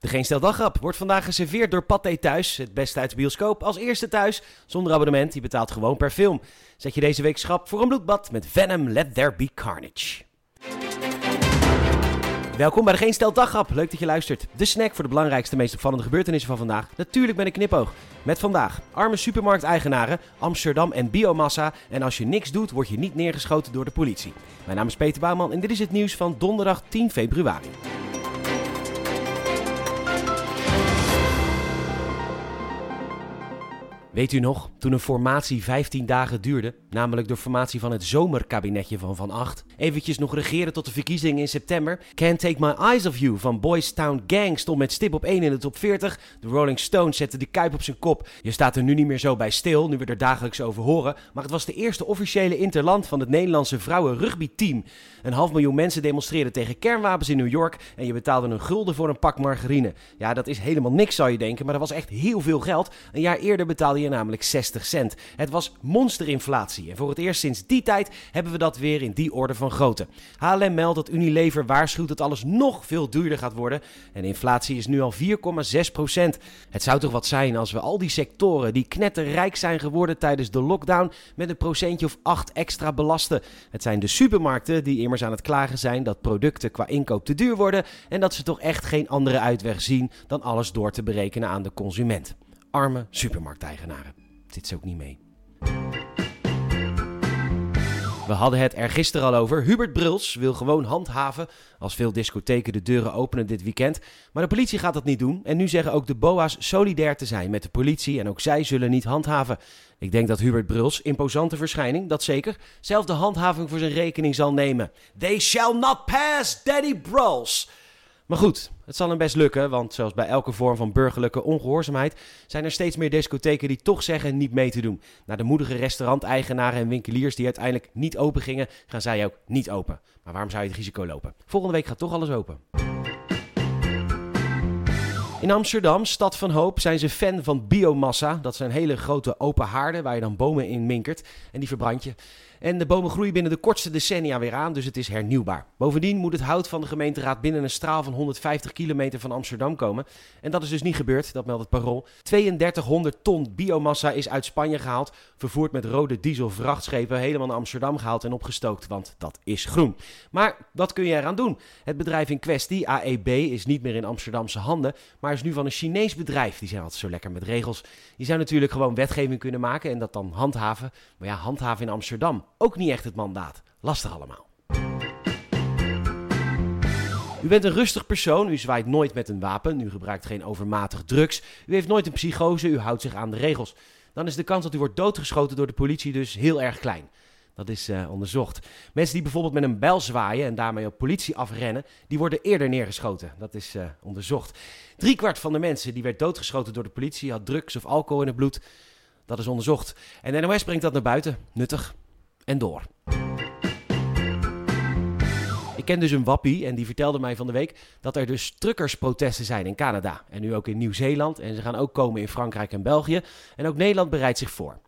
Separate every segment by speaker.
Speaker 1: De Geen Stel Daggrap wordt vandaag geserveerd door Pathé Thuis. Het beste uit de bioscoop als eerste thuis. Zonder abonnement, die betaalt gewoon per film. Zet je deze week schrap voor een bloedbad met Venom Let There Be Carnage. Welkom bij de Geen Stel. Leuk dat je luistert. De snack voor de belangrijkste, meest opvallende gebeurtenissen van vandaag. Natuurlijk met een knipoog. Met vandaag arme supermarkteigenaren, Amsterdam en biomassa. En als je niks doet, word je niet neergeschoten door de politie. Mijn naam is Peter Bouwman en dit is het nieuws van donderdag 10 februari. Weet u nog, toen een formatie 15 dagen duurde, namelijk de formatie van het zomerkabinetje van Van Acht, eventjes nog regeren tot de verkiezingen in september, Can't Take My Eyes Off You van Boys Town Gang stond met stip op 1 in de top 40, de Rolling Stones zetten de kuip op zijn kop. Je staat er nu niet meer zo bij stil, nu we er dagelijks over horen, maar het was de eerste officiële interland van het Nederlandse vrouwen rugbyteam. Een half miljoen mensen demonstreerden tegen kernwapens in New York en je betaalde een gulden voor een pak margarine. Ja, dat is helemaal niks zou je denken, maar dat was echt heel veel geld. Een jaar eerder betaalde namelijk 60 cent. Het was monsterinflatie en voor het eerst sinds die tijd hebben we dat weer in die orde van grootte. HLM meldt dat Unilever waarschuwt dat alles nog veel duurder gaat worden en inflatie is nu al 4,6 procent. Het zou toch wat zijn als we al die sectoren die knetterrijk zijn geworden tijdens de lockdown met een procentje of 8 extra belasten. Het zijn de supermarkten die immers aan het klagen zijn dat producten qua inkoop te duur worden en dat ze toch echt geen andere uitweg zien dan alles door te berekenen aan de consument. Arme supermarkteigenaren. Dit is ook niet mee. We hadden het er gisteren al over. Hubert Bruls wil gewoon handhaven als veel discotheken de deuren openen dit weekend. Maar de politie gaat dat niet doen. En nu zeggen ook de BOA's solidair te zijn met de politie en ook zij zullen niet handhaven. Ik denk dat Hubert Bruls, imposante verschijning, dat zeker, zelf de handhaving voor zijn rekening zal nemen. They shall not pass, Daddy Bruls. Maar goed, het zal hem best lukken, want zoals bij elke vorm van burgerlijke ongehoorzaamheid zijn er steeds meer discotheken die toch zeggen niet mee te doen. Naar de moedige restauranteigenaren en winkeliers die uiteindelijk niet open gingen, gaan zij ook niet open. Maar waarom zou je het risico lopen? Volgende week gaat toch alles open. In Amsterdam, stad van hoop, zijn ze fan van biomassa. Dat zijn hele grote open haarden waar je dan bomen in minkert en die verbrand je. En de bomen groeien binnen de kortste decennia weer aan, dus het is hernieuwbaar. Bovendien moet het hout van de gemeenteraad binnen een straal van 150 kilometer van Amsterdam komen. En dat is dus niet gebeurd, dat meldt het parool. 3200 ton biomassa is uit Spanje gehaald, vervoerd met rode diesel vrachtschepen, helemaal naar Amsterdam gehaald en opgestookt, want dat is groen. Maar wat kun je eraan doen? Het bedrijf in kwestie, AEB, is niet meer in Amsterdamse handen, maar is nu van een Chinees bedrijf. Die zijn altijd zo lekker met regels. Die zou natuurlijk gewoon wetgeving kunnen maken en dat dan handhaven. Maar ja, handhaven in Amsterdam ook niet echt het mandaat. Lastig allemaal. U bent een rustig persoon, u zwaait nooit met een wapen, u gebruikt geen overmatig drugs, u heeft nooit een psychose, u houdt zich aan de regels. Dan is de kans dat u wordt doodgeschoten door de politie dus heel erg klein. Dat is uh, onderzocht. Mensen die bijvoorbeeld met een bijl zwaaien en daarmee op politie afrennen, die worden eerder neergeschoten. Dat is uh, onderzocht. Driekwart van de mensen die werd doodgeschoten door de politie had drugs of alcohol in het bloed. Dat is onderzocht. En NOS brengt dat naar buiten. Nuttig en door. Ik ken dus een wappie en die vertelde mij van de week dat er dus truckersprotesten zijn in Canada. En nu ook in Nieuw-Zeeland. En ze gaan ook komen in Frankrijk en België. En ook Nederland bereidt zich voor.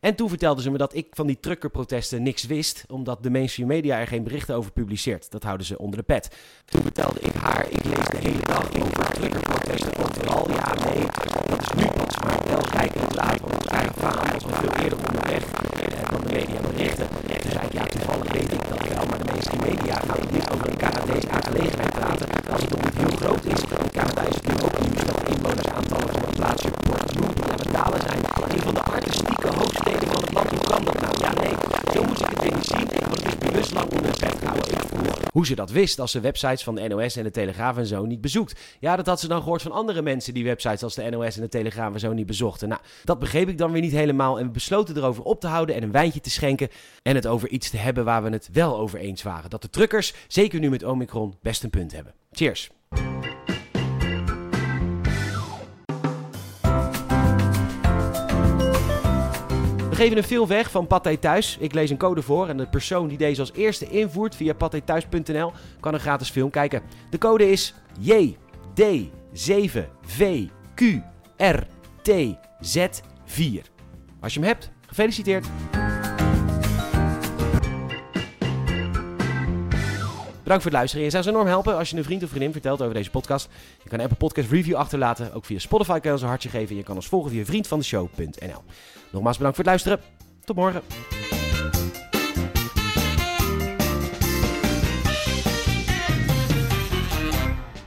Speaker 1: En toen vertelde ze me dat ik van die truckerprotesten niks wist, omdat de mainstream media er geen berichten over publiceert. Dat houden ze onder de pet. Toen vertelde ik haar, ik lees de hele dag over truckerprotesten overal. Ja, nee, dat is nu pas, maar wel rijkelijk laat, want het verhaal is nog veel eerder onderweg media berichten. Toen zei ik, ja, toevallig weet ik dat wel, maar de mainstream media gaan niet over een Canadese aangelegenheid praten. Als het nog niet heel groot is, Canada is natuurlijk ook nieuws dat de inwonersaantallen van het plaatsje Hoe ze dat wist als ze websites van de NOS en de Telegraaf en zo niet bezoekt. Ja, dat had ze dan gehoord van andere mensen die websites als de NOS en de Telegraaf en zo niet bezochten. Nou, dat begreep ik dan weer niet helemaal en we besloten erover op te houden en een wijntje te schenken en het over iets te hebben waar we het wel over eens waren. Dat de truckers, zeker nu met Omicron, best een punt hebben. Cheers! We geven een film weg van Pathé Thuis. Ik lees een code voor en de persoon die deze als eerste invoert via pathéthuis.nl kan een gratis film kijken. De code is JD7VQRTZ4. Als je hem hebt, gefeliciteerd! Bedankt voor het luisteren. Je zou ons enorm helpen als je een vriend of vriendin vertelt over deze podcast. Je kan een Apple Podcast Review achterlaten. Ook via Spotify kan je ons een hartje geven. Je kan ons volgen via vriendvandeshow.nl. Nogmaals bedankt voor het luisteren. Tot morgen.